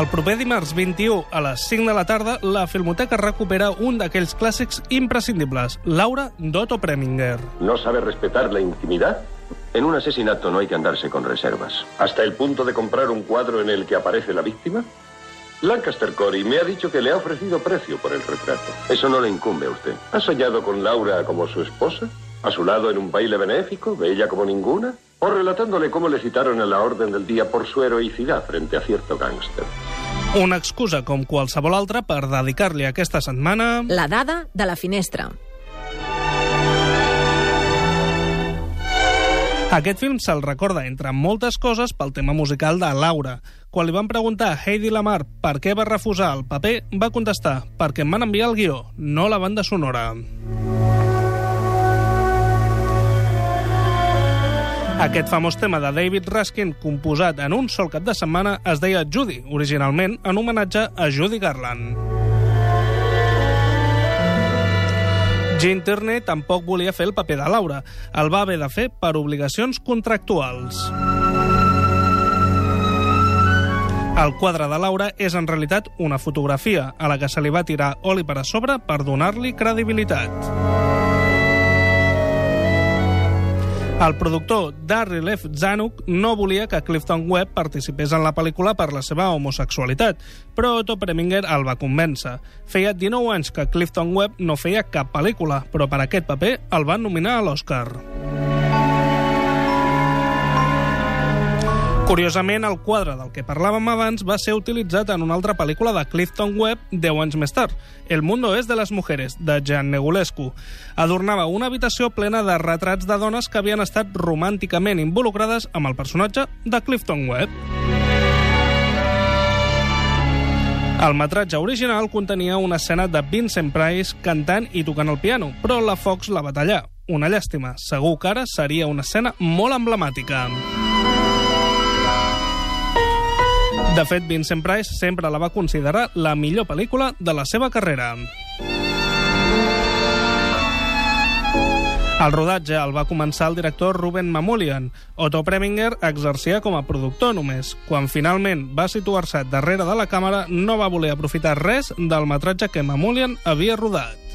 El proper dimarts 21 a les 5 de la tarda, la Filmoteca recupera un d'aquells clàssics imprescindibles, Laura d'Otto Preminger. ¿No sabe respetar la intimidad? En un asesinato no hay que andarse con reservas. ¿Hasta el punto de comprar un cuadro en el que aparece la víctima? Lancaster Corey me ha dicho que le ha ofrecido precio por el retrato. Eso no le incumbe a usted. ¿Ha soñado con Laura como su esposa? ¿A su lado en un baile benéfico, bella como ninguna? ¿O relatándole cómo le citaron a la orden del día por su heroicidad frente a cierto gángster? Una excusa com qualsevol altra per dedicar-li aquesta setmana... La dada de la finestra. Aquest film se'l recorda, entre moltes coses, pel tema musical de Laura. Quan li van preguntar a Heidi Lamar per què va refusar el paper, va contestar perquè em van enviar el guió, no la banda sonora. Aquest famós tema de David Raskin, composat en un sol cap de setmana, es deia Judy, originalment en homenatge a Judy Garland. Gene Tierney tampoc volia fer el paper de Laura. El va haver de fer per obligacions contractuals. El quadre de Laura és en realitat una fotografia a la que se li va tirar oli per a sobre per donar-li credibilitat. El productor Darryl F. Zanuck no volia que Clifton Webb participés en la pel·lícula per la seva homosexualitat, però Otto Preminger el va convèncer. Feia 19 anys que Clifton Webb no feia cap pel·lícula, però per aquest paper el van nominar a l'Oscar. Curiosament, el quadre del que parlàvem abans va ser utilitzat en una altra pel·lícula de Clifton Webb 10 anys més tard, El mundo es de les mujeres, de Jan Negulescu. Adornava una habitació plena de retrats de dones que havien estat romànticament involucrades amb el personatge de Clifton Webb. El metratge original contenia una escena de Vincent Price cantant i tocant el piano, però la Fox la va tallar. Una llàstima. Segur que ara seria una escena molt emblemàtica. De fet, Vincent Price sempre la va considerar la millor pel·lícula de la seva carrera. El rodatge el va començar el director Ruben Mamoulian. Otto Preminger exercia com a productor només. Quan finalment va situar-se darrere de la càmera, no va voler aprofitar res del metratge que Mamoulian havia rodat.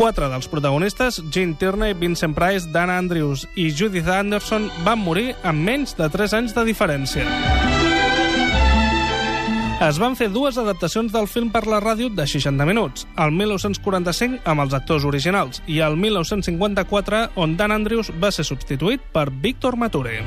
Quatre dels protagonistes, Gene Tierney, Vincent Price, Dan Andrews i Judith Anderson, van morir amb menys de 3 anys de diferència. Es van fer dues adaptacions del film per la ràdio de 60 minuts, el 1945 amb els actors originals i el 1954 on Dan Andrews va ser substituït per Víctor Mature.